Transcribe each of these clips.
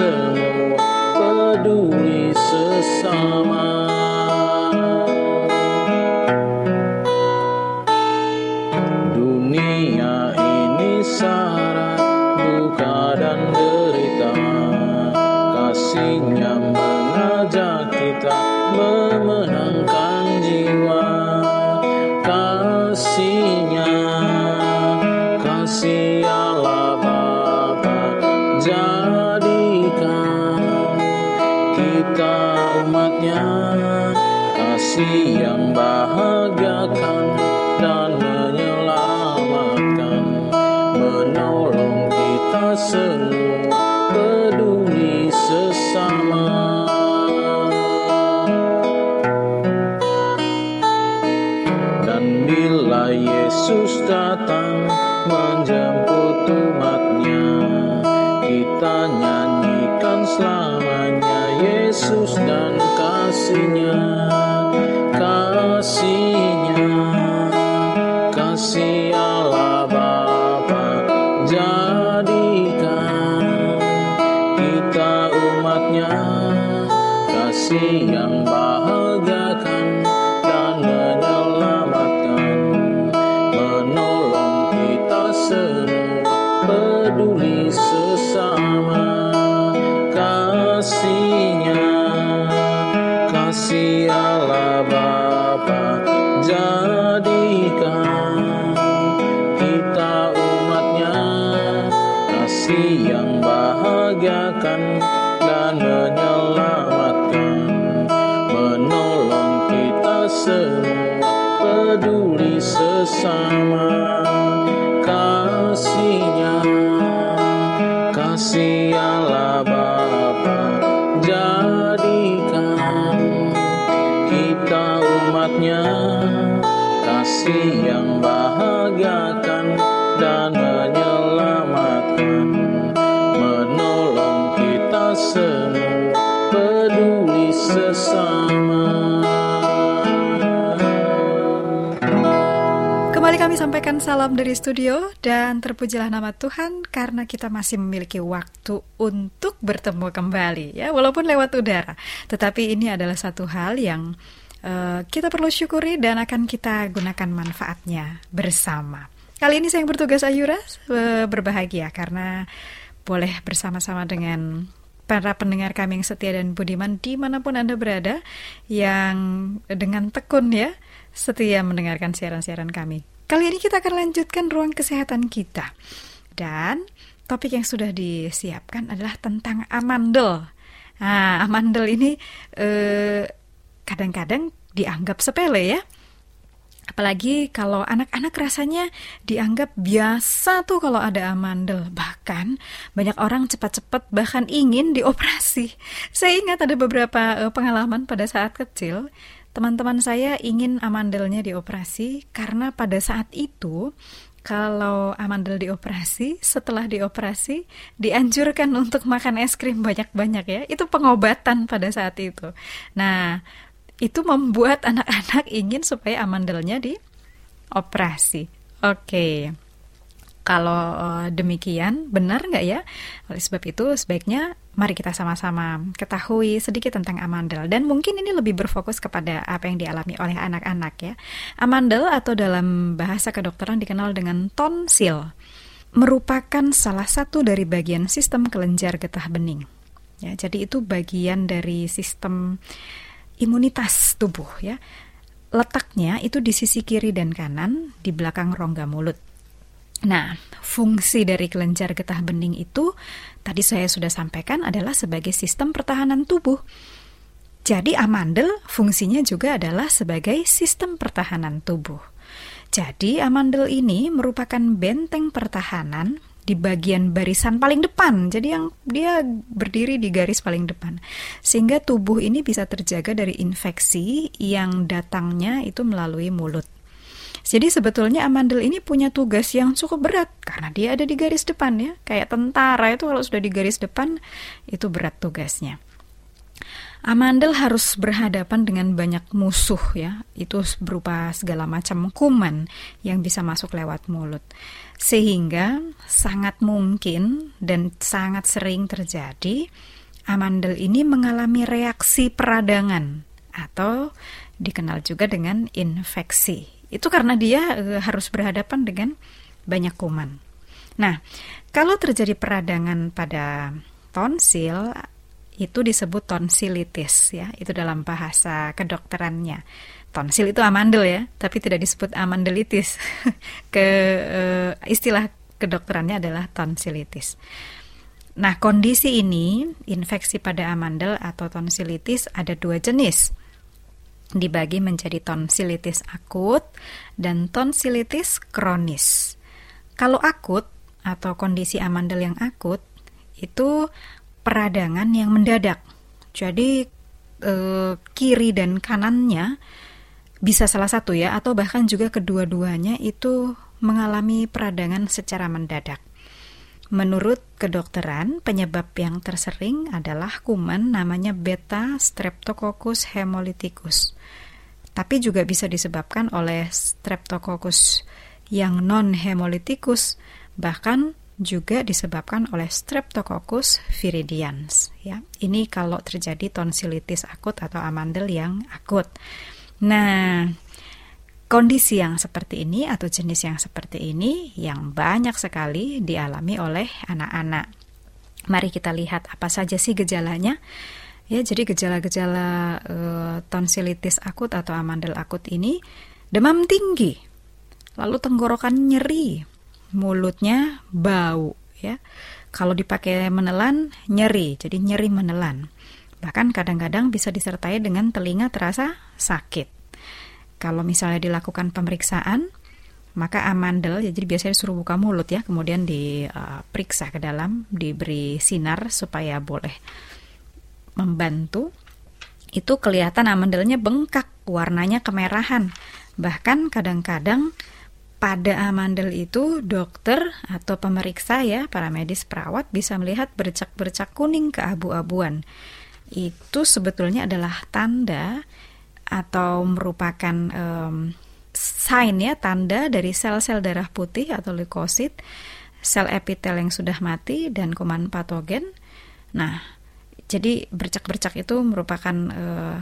kita semua peduli menjemput umatnya. Kita nyanyikan selamanya Yesus dan kasihnya. Kasihnya. Kasih semua peduli sesama kasihnya kasih sampaikan salam dari studio dan terpujilah nama Tuhan karena kita masih memiliki waktu untuk bertemu kembali ya walaupun lewat udara. Tetapi ini adalah satu hal yang uh, kita perlu syukuri dan akan kita gunakan manfaatnya bersama. Kali ini saya yang bertugas Ayura uh, berbahagia karena boleh bersama-sama dengan para pendengar kami yang setia dan budiman di mana pun Anda berada yang dengan tekun ya setia mendengarkan siaran-siaran kami. Kali ini kita akan lanjutkan ruang kesehatan kita. Dan topik yang sudah disiapkan adalah tentang amandel. Nah, amandel ini eh, kadang-kadang dianggap sepele ya. Apalagi kalau anak-anak rasanya dianggap biasa tuh kalau ada amandel. Bahkan banyak orang cepat-cepat bahkan ingin dioperasi. Saya ingat ada beberapa uh, pengalaman pada saat kecil Teman-teman saya ingin amandelnya dioperasi karena pada saat itu kalau amandel dioperasi, setelah dioperasi dianjurkan untuk makan es krim banyak-banyak ya. Itu pengobatan pada saat itu. Nah, itu membuat anak-anak ingin supaya amandelnya dioperasi. Oke. Okay. Kalau uh, demikian, benar nggak ya? Oleh sebab itu, sebaiknya mari kita sama-sama ketahui sedikit tentang amandel. Dan mungkin ini lebih berfokus kepada apa yang dialami oleh anak-anak ya. Amandel atau dalam bahasa kedokteran dikenal dengan tonsil, merupakan salah satu dari bagian sistem kelenjar getah bening. Ya, jadi itu bagian dari sistem imunitas tubuh ya. Letaknya itu di sisi kiri dan kanan di belakang rongga mulut. Nah, fungsi dari kelenjar getah bening itu tadi saya sudah sampaikan adalah sebagai sistem pertahanan tubuh. Jadi amandel fungsinya juga adalah sebagai sistem pertahanan tubuh. Jadi amandel ini merupakan benteng pertahanan di bagian barisan paling depan. Jadi yang dia berdiri di garis paling depan. Sehingga tubuh ini bisa terjaga dari infeksi yang datangnya itu melalui mulut. Jadi sebetulnya amandel ini punya tugas yang cukup berat karena dia ada di garis depan ya. Kayak tentara itu kalau sudah di garis depan itu berat tugasnya. Amandel harus berhadapan dengan banyak musuh ya. Itu berupa segala macam kuman yang bisa masuk lewat mulut. Sehingga sangat mungkin dan sangat sering terjadi amandel ini mengalami reaksi peradangan atau dikenal juga dengan infeksi itu karena dia e, harus berhadapan dengan banyak kuman. Nah, kalau terjadi peradangan pada tonsil itu disebut tonsilitis ya, itu dalam bahasa kedokterannya. Tonsil itu amandel ya, tapi tidak disebut amandelitis. Ke e, istilah kedokterannya adalah tonsilitis. Nah, kondisi ini, infeksi pada amandel atau tonsilitis ada dua jenis dibagi menjadi tonsilitis akut dan tonsilitis kronis. Kalau akut atau kondisi amandel yang akut itu peradangan yang mendadak. Jadi eh, kiri dan kanannya bisa salah satu ya atau bahkan juga kedua-duanya itu mengalami peradangan secara mendadak. Menurut kedokteran, penyebab yang tersering adalah kuman namanya beta streptococcus hemolyticus. Tapi juga bisa disebabkan oleh streptococcus yang non hemolyticus, bahkan juga disebabkan oleh Streptococcus viridans ya. Ini kalau terjadi tonsilitis akut atau amandel yang akut. Nah, Kondisi yang seperti ini atau jenis yang seperti ini yang banyak sekali dialami oleh anak-anak. Mari kita lihat apa saja sih gejalanya. Ya, jadi gejala-gejala e, tonsilitis akut atau amandel akut ini demam tinggi, lalu tenggorokan nyeri, mulutnya bau, ya. Kalau dipakai menelan nyeri, jadi nyeri menelan. Bahkan kadang-kadang bisa disertai dengan telinga terasa sakit. Kalau misalnya dilakukan pemeriksaan, maka amandel, ya, jadi biasanya disuruh buka mulut ya, kemudian diperiksa ke dalam, diberi sinar supaya boleh membantu. Itu kelihatan amandelnya bengkak, warnanya kemerahan. Bahkan kadang-kadang pada amandel itu dokter atau pemeriksa ya, para medis perawat bisa melihat bercak-bercak kuning keabu-abuan. Itu sebetulnya adalah tanda atau merupakan um, sign ya tanda dari sel-sel darah putih atau leukosit, sel epitel yang sudah mati dan kuman patogen. Nah, jadi bercak-bercak itu merupakan uh,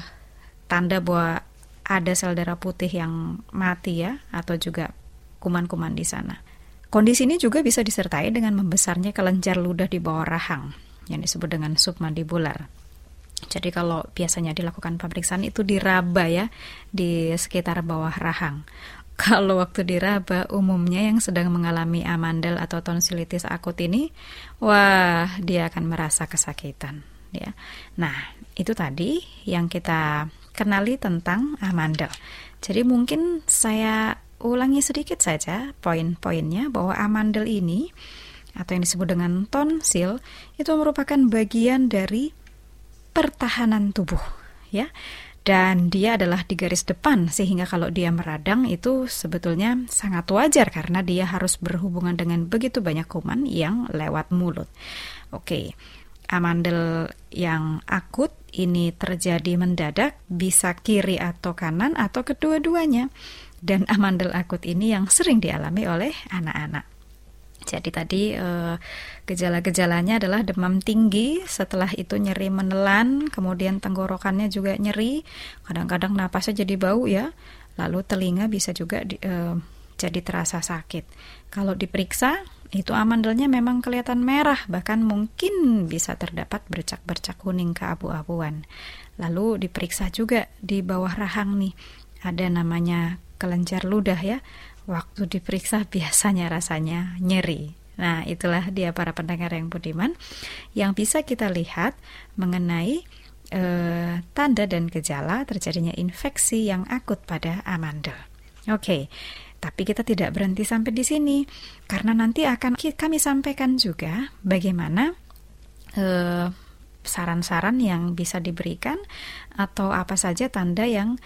tanda bahwa ada sel darah putih yang mati ya atau juga kuman-kuman di sana. Kondisi ini juga bisa disertai dengan membesarnya kelenjar ludah di bawah rahang yang disebut dengan submandibular. Jadi kalau biasanya dilakukan pemeriksaan itu diraba ya di sekitar bawah rahang. Kalau waktu diraba umumnya yang sedang mengalami amandel atau tonsilitis akut ini, wah dia akan merasa kesakitan ya. Nah, itu tadi yang kita kenali tentang amandel. Jadi mungkin saya ulangi sedikit saja poin-poinnya bahwa amandel ini atau yang disebut dengan tonsil itu merupakan bagian dari pertahanan tubuh ya dan dia adalah di garis depan sehingga kalau dia meradang itu sebetulnya sangat wajar karena dia harus berhubungan dengan begitu banyak kuman yang lewat mulut. Oke. Amandel yang akut ini terjadi mendadak bisa kiri atau kanan atau kedua-duanya. Dan amandel akut ini yang sering dialami oleh anak-anak. Jadi tadi eh, gejala-gejalanya adalah demam tinggi, setelah itu nyeri menelan, kemudian tenggorokannya juga nyeri, kadang-kadang napasnya jadi bau ya, lalu telinga bisa juga di, eh, jadi terasa sakit. Kalau diperiksa, itu amandelnya memang kelihatan merah, bahkan mungkin bisa terdapat bercak-bercak kuning keabu-abuan. Lalu diperiksa juga di bawah rahang nih, ada namanya kelenjar ludah ya waktu diperiksa biasanya rasanya nyeri. Nah, itulah dia para pendengar yang budiman yang bisa kita lihat mengenai eh, tanda dan gejala terjadinya infeksi yang akut pada amandel. Oke. Tapi kita tidak berhenti sampai di sini karena nanti akan kami sampaikan juga bagaimana eh, saran-saran yang bisa diberikan atau apa saja tanda yang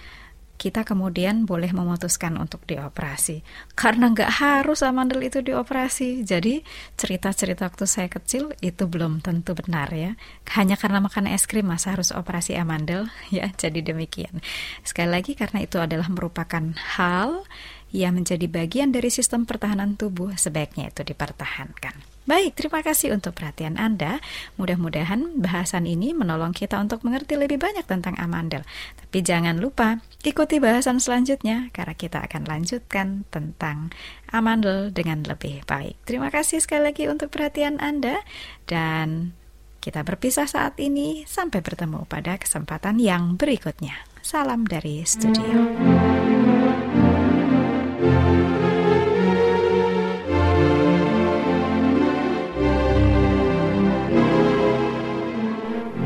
kita kemudian boleh memutuskan untuk dioperasi. Karena nggak harus amandel itu dioperasi. Jadi cerita-cerita waktu saya kecil itu belum tentu benar ya. Hanya karena makan es krim masa harus operasi amandel ya. Jadi demikian. Sekali lagi karena itu adalah merupakan hal yang menjadi bagian dari sistem pertahanan tubuh sebaiknya itu dipertahankan. Baik, terima kasih untuk perhatian Anda. Mudah-mudahan bahasan ini menolong kita untuk mengerti lebih banyak tentang amandel. Tapi jangan lupa ikuti bahasan selanjutnya karena kita akan lanjutkan tentang amandel dengan lebih baik. Terima kasih sekali lagi untuk perhatian Anda dan kita berpisah saat ini. Sampai bertemu pada kesempatan yang berikutnya. Salam dari studio.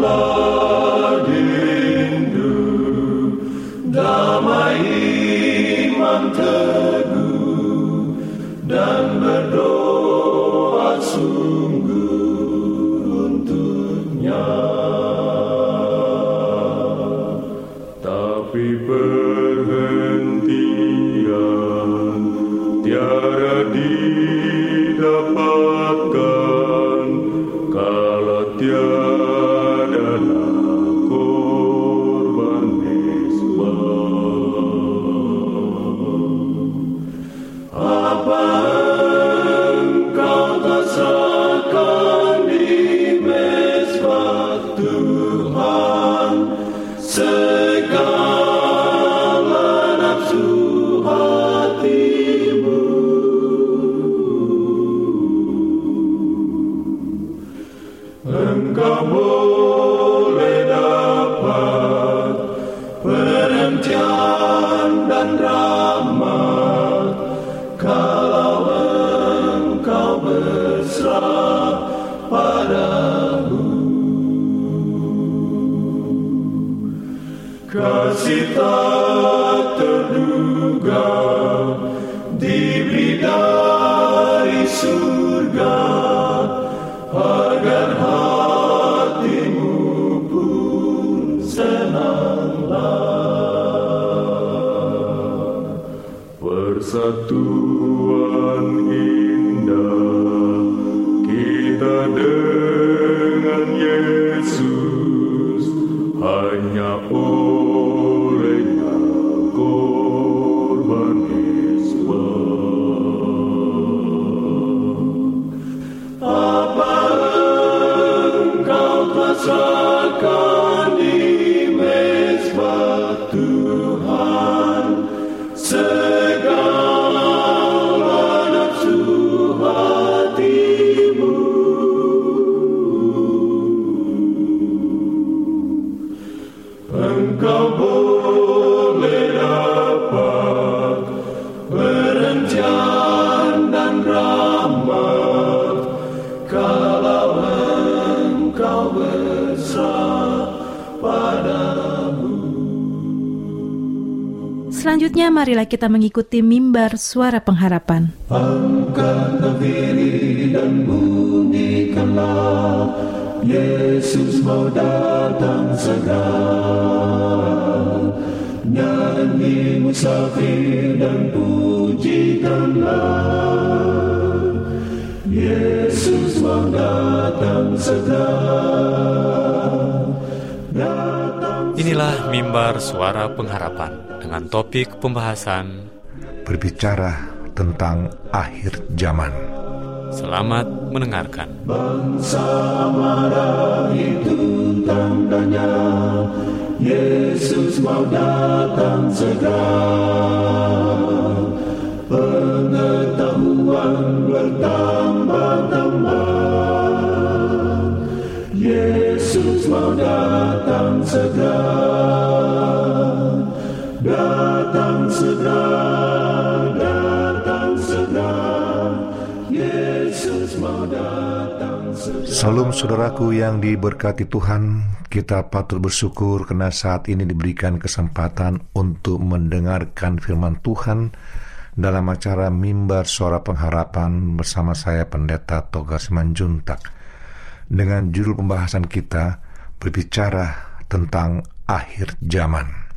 love. a tu Selanjutnya marilah kita mengikuti mimbar suara pengharapan. Angkat dan bunyikanlah Yesus mau datang segera Nyanyi musafir dan pujikanlah Yesus mau datang segera Inilah mimbar suara pengharapan dengan topik pembahasan berbicara tentang akhir zaman. Selamat mendengarkan. Bangsa marah itu tandanya Yesus mau datang segera Pengetahuan bertambah-tambah Salam saudaraku yang diberkati Tuhan, kita patut bersyukur karena saat ini diberikan kesempatan untuk mendengarkan firman Tuhan dalam acara Mimbar Suara Pengharapan bersama saya Pendeta Toga Simanjuntak dengan judul pembahasan kita berbicara tentang akhir zaman.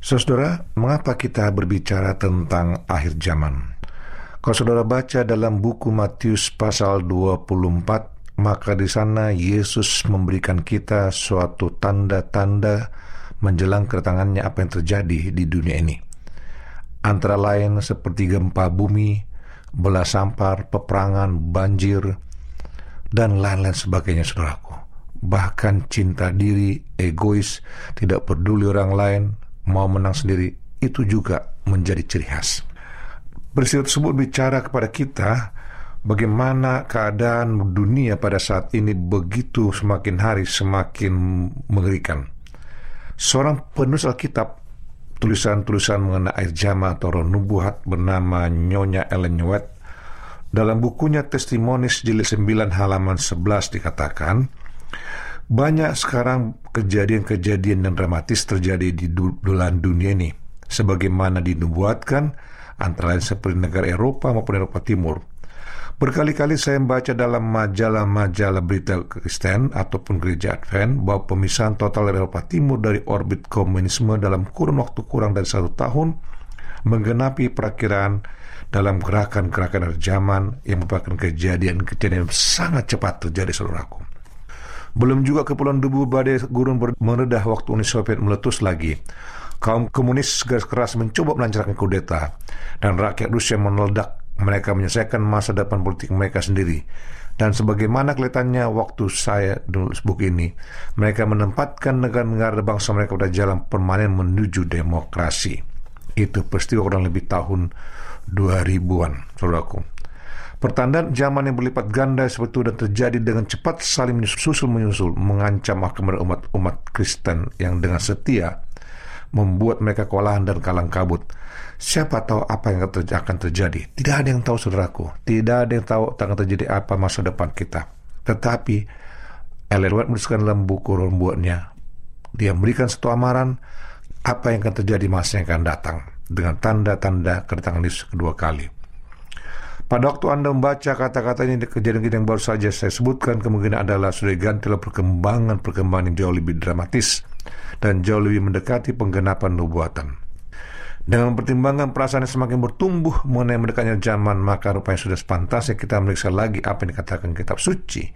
Saudara, mengapa kita berbicara tentang akhir zaman? Kalau saudara baca dalam buku Matius pasal 24, maka di sana Yesus memberikan kita suatu tanda-tanda menjelang kedatangannya apa yang terjadi di dunia ini. Antara lain seperti gempa bumi, belah sampar, peperangan, banjir, dan lain-lain sebagainya saudaraku. Bahkan cinta diri, egois, tidak peduli orang lain, mau menang sendiri, itu juga menjadi ciri khas. Peristiwa tersebut bicara kepada kita bagaimana keadaan dunia pada saat ini begitu semakin hari semakin mengerikan. Seorang penulis Alkitab tulisan-tulisan mengenai air jama atau roh nubuat bernama Nyonya Ellen White dalam bukunya Testimonis jilid 9 halaman 11 dikatakan banyak sekarang kejadian-kejadian yang dramatis terjadi di dalam dunia ini sebagaimana dinubuatkan antara lain seperti negara Eropa maupun Eropa Timur. Berkali-kali saya membaca dalam majalah-majalah berita Kristen ataupun gereja Advent bahwa pemisahan total Eropa Timur dari orbit komunisme dalam kurun waktu kurang dari satu tahun menggenapi perakiraan dalam gerakan-gerakan zaman yang merupakan kejadian-kejadian sangat cepat terjadi saudaraku. Belum juga kepulauan debu badai gurun meredah waktu Uni Soviet meletus lagi. Kaum komunis garis keras mencoba melancarkan kudeta dan rakyat Rusia meneledak. Mereka menyelesaikan masa depan politik mereka sendiri. Dan sebagaimana kelihatannya waktu saya menulis buku ini, mereka menempatkan negara-negara bangsa mereka pada jalan permanen menuju demokrasi. Itu peristiwa kurang lebih tahun 2000-an, saudaraku. Pertandaan zaman yang berlipat ganda seperti itu dan terjadi dengan cepat saling menyusul menyusul mengancam kepada umat-umat Kristen yang dengan setia membuat mereka kewalahan dan kalang kabut. Siapa tahu apa yang akan terjadi? Tidak ada yang tahu, saudaraku. Tidak ada yang tahu akan terjadi apa masa depan kita. Tetapi Ellen White menuliskan dalam buku rembuatnya, dia memberikan satu amaran apa yang akan terjadi masa yang akan datang dengan tanda-tanda kedatangan Yesus kedua kali. Pada waktu Anda membaca kata-kata ini di kejadian-kejadian yang baru saja saya sebutkan kemungkinan adalah sudah diganti oleh perkembangan-perkembangan yang jauh lebih dramatis dan jauh lebih mendekati penggenapan nubuatan. Dengan mempertimbangkan perasaan yang semakin bertumbuh mengenai mendekatnya zaman, maka rupanya sudah sepantasnya kita meriksa lagi apa yang dikatakan kitab suci.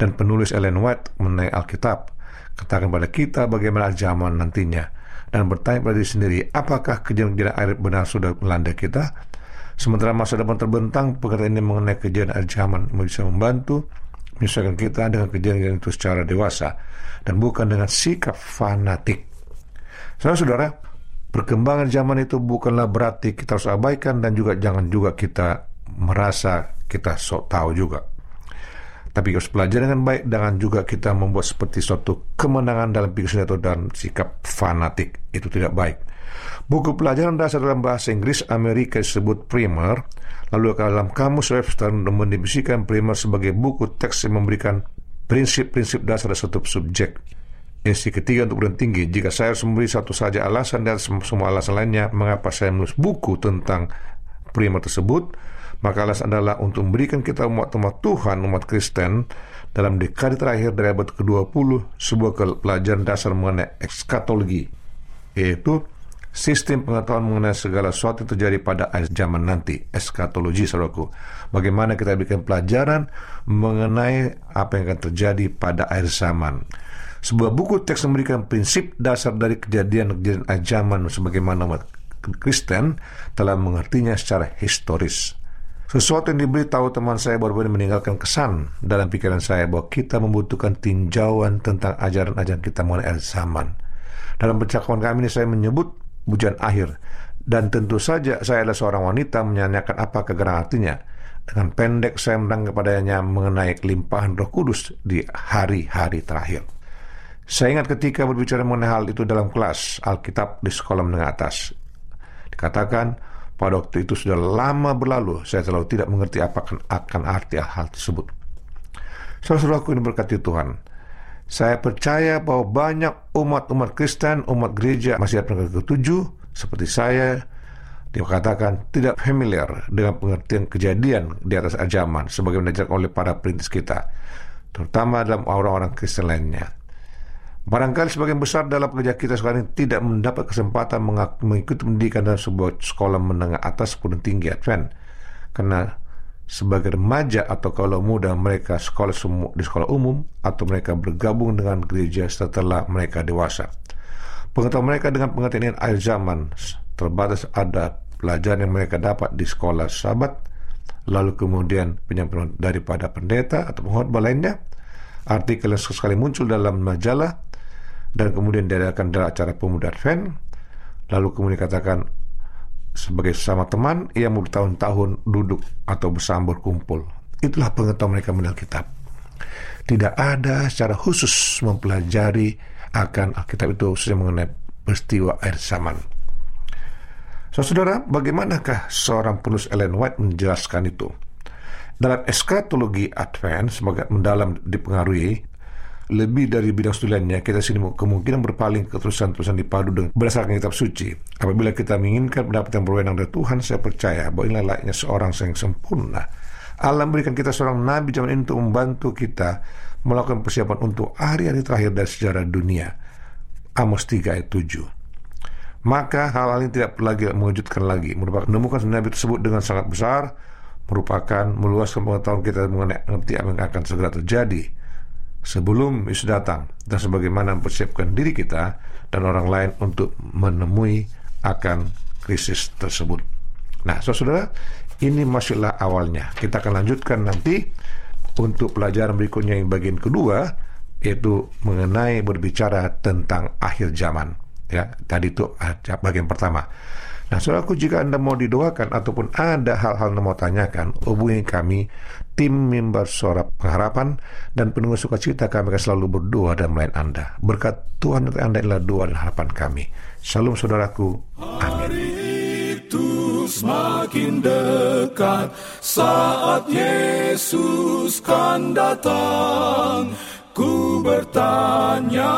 Dan penulis Ellen White mengenai Alkitab, katakan pada kita bagaimana zaman nantinya. Dan bertanya pada diri sendiri, apakah kejadian-kejadian air benar sudah melanda kita? Sementara masa depan terbentang, perkataan ini mengenai kejadian akhir zaman bisa membantu menyesuaikan kita dengan kejadian itu secara dewasa dan bukan dengan sikap fanatik. Saudara-saudara, perkembangan zaman itu bukanlah berarti kita harus abaikan dan juga jangan juga kita merasa kita sok tahu juga. Tapi harus belajar dengan baik, jangan juga kita membuat seperti suatu kemenangan dalam pikiran atau dan sikap fanatik. Itu tidak baik. Buku pelajaran dasar dalam bahasa Inggris Amerika disebut primer, lalu dalam kamus Webster mendefinisikan primer sebagai buku teks yang memberikan prinsip-prinsip dasar suatu subjek. Insi ketiga untuk berat tinggi, jika saya harus memberi satu saja alasan dan semua alasan lainnya mengapa saya menulis buku tentang primer tersebut, maka alasan adalah untuk memberikan kita umat-umat Tuhan, umat Kristen, dalam dekade terakhir dari abad ke-20 sebuah pelajaran dasar mengenai ekskatologi, yaitu sistem pengetahuan mengenai segala sesuatu yang terjadi pada akhir zaman nanti, eskatologi saudaraku. Bagaimana kita bikin pelajaran mengenai apa yang akan terjadi pada akhir zaman. Sebuah buku teks memberikan prinsip dasar dari kejadian-kejadian akhir zaman sebagaimana umat Kristen telah mengertinya secara historis. Sesuatu yang diberitahu teman saya baru-baru meninggalkan kesan dalam pikiran saya bahwa kita membutuhkan tinjauan tentang ajaran-ajaran kita mengenai akhir zaman. Dalam percakapan kami ini saya menyebut hujan akhir. Dan tentu saja saya adalah seorang wanita menyanyikan apa kegerangan artinya. Dengan pendek saya menang kepadanya mengenai kelimpahan roh kudus di hari-hari terakhir. Saya ingat ketika berbicara mengenai hal itu dalam kelas Alkitab di sekolah menengah atas. Dikatakan pada waktu itu sudah lama berlalu, saya selalu tidak mengerti apa akan, akan arti hal tersebut. Saudara-saudaraku ini berkati Tuhan. Saya percaya bahwa banyak umat-umat Kristen, umat gereja masih ada ketujuh seperti saya dikatakan tidak familiar dengan pengertian kejadian di atas zaman sebagai diajarkan oleh para perintis kita, terutama dalam orang-orang Kristen lainnya. Barangkali sebagian besar dalam pekerja kita sekarang tidak mendapat kesempatan mengikuti pendidikan dalam sebuah sekolah menengah atas pun tinggi Advent karena sebagai remaja atau kalau muda mereka sekolah di sekolah umum atau mereka bergabung dengan gereja setelah mereka dewasa. Pengetahuan mereka dengan pengertian akhir zaman. Terbatas ada pelajaran yang mereka dapat di sekolah sahabat, lalu kemudian penyampaian daripada pendeta atau pengkhotbah lainnya, artikel yang sekali muncul dalam majalah, dan kemudian diadakan dalam acara pemuda Advent. Lalu kemudian katakan sebagai sesama teman mau bertahun-tahun duduk atau bersama berkumpul itulah pengetahuan mereka mengenal kitab. Tidak ada secara khusus mempelajari akan Alkitab itu khususnya mengenai peristiwa air zaman. Saudara bagaimanakah seorang penulis Ellen White menjelaskan itu? Dalam eskatologi Advent sebagai mendalam dipengaruhi lebih dari bidang studiannya, kita sini kemungkinan berpaling ke tulisan-tulisan dipadu dengan berdasarkan kitab suci. Apabila kita menginginkan pendapat yang berwenang dari Tuhan, saya percaya bahwa inilah layaknya seorang yang sempurna. Allah memberikan kita seorang nabi zaman ini untuk membantu kita melakukan persiapan untuk hari-hari terakhir dari sejarah dunia. Amos 3 ayat 7. Maka hal-hal ini tidak lagi mengejutkan lagi. Merupakan menemukan nabi tersebut dengan sangat besar, merupakan meluaskan pengetahuan kita mengenai apa yang akan segera terjadi sebelum Yesus datang dan sebagaimana mempersiapkan diri kita dan orang lain untuk menemui akan krisis tersebut. Nah, saudara, ini masihlah awalnya. Kita akan lanjutkan nanti untuk pelajaran berikutnya yang bagian kedua yaitu mengenai berbicara tentang akhir zaman. Ya, tadi itu bagian pertama. Nah, saudaraku jika Anda mau didoakan ataupun ada hal-hal Anda mau tanyakan, hubungi kami tim mimbar suara pengharapan dan penuh sukacita kami akan selalu berdoa dan melayan Anda. Berkat Tuhan untuk Anda adalah doa dan harapan kami. Shalom saudaraku. Amin. semakin dekat saat Yesus kan datang. Ku bertanya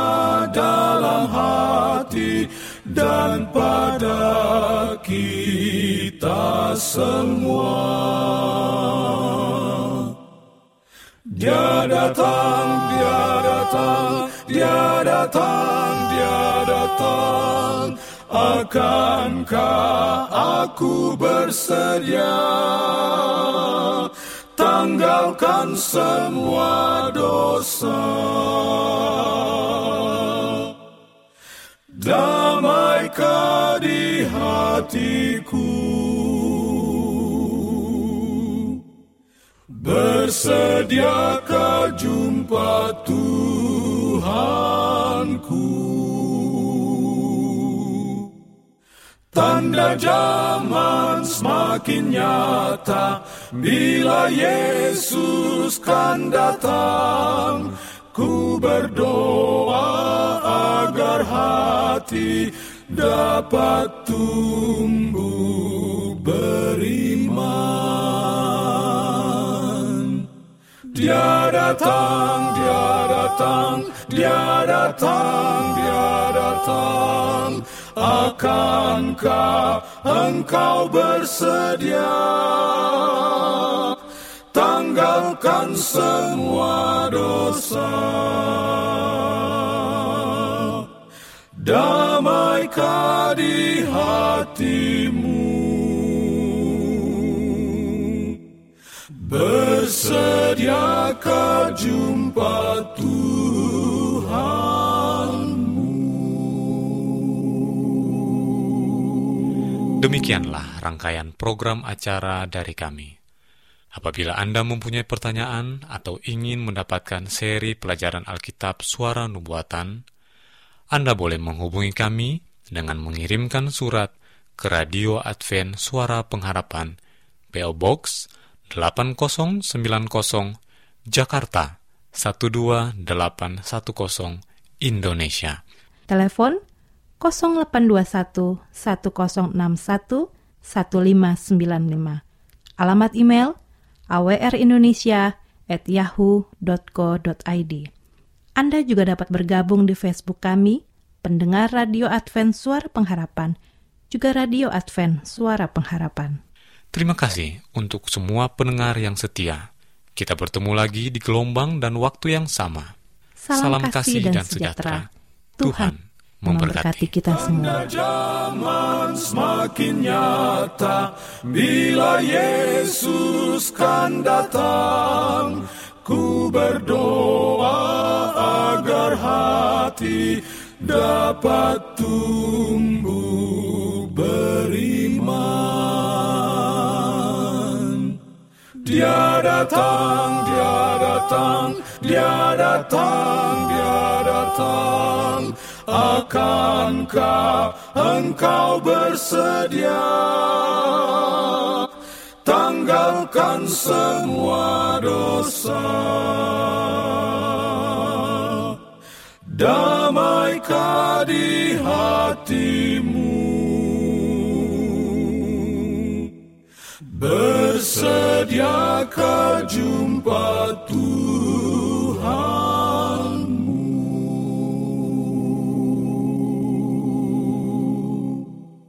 dalam hati dan pada kita semua. Dia datang, dia datang, dia datang, dia datang. Akankah aku bersedia tanggalkan semua dosa? Damaikah di hatiku Bersediakah jumpa Tuhanku. Tanda zaman semakin nyata Bila Yesus kan datang Ku berdoa agar hati dapat tumbuh Dia datang, dia datang, dia datang, dia datang. Akankah engkau bersedia? Tanggalkan semua dosa. Damaikah di hatimu? Bersediakah jumpa Tuhanmu? Demikianlah rangkaian program acara dari kami. Apabila Anda mempunyai pertanyaan atau ingin mendapatkan seri pelajaran Alkitab Suara Nubuatan, Anda boleh menghubungi kami dengan mengirimkan surat ke Radio Advent Suara Pengharapan, PO Box 8090, Jakarta 12810, Indonesia. Telepon 0821 1061 1595. Alamat email awrindonesia@yahoo.co.id. Anda juga dapat bergabung di Facebook kami, pendengar Radio Advent Suara Pengharapan, juga Radio Advent Suara Pengharapan. Terima kasih untuk semua pendengar yang setia. Kita bertemu lagi di gelombang dan waktu yang sama. Salam, kasih, dan, sejahtera. Tuhan memberkati kita semua. zaman semakin nyata bila Yesus kan datang. Ku berdoa agar hati dapat tumbuh Dia datang, dia datang, dia datang, dia datang. Akankah engkau bersedia tanggalkan semua dosa? Damaikah di hatimu? Bersediakah jumpa Tuhan?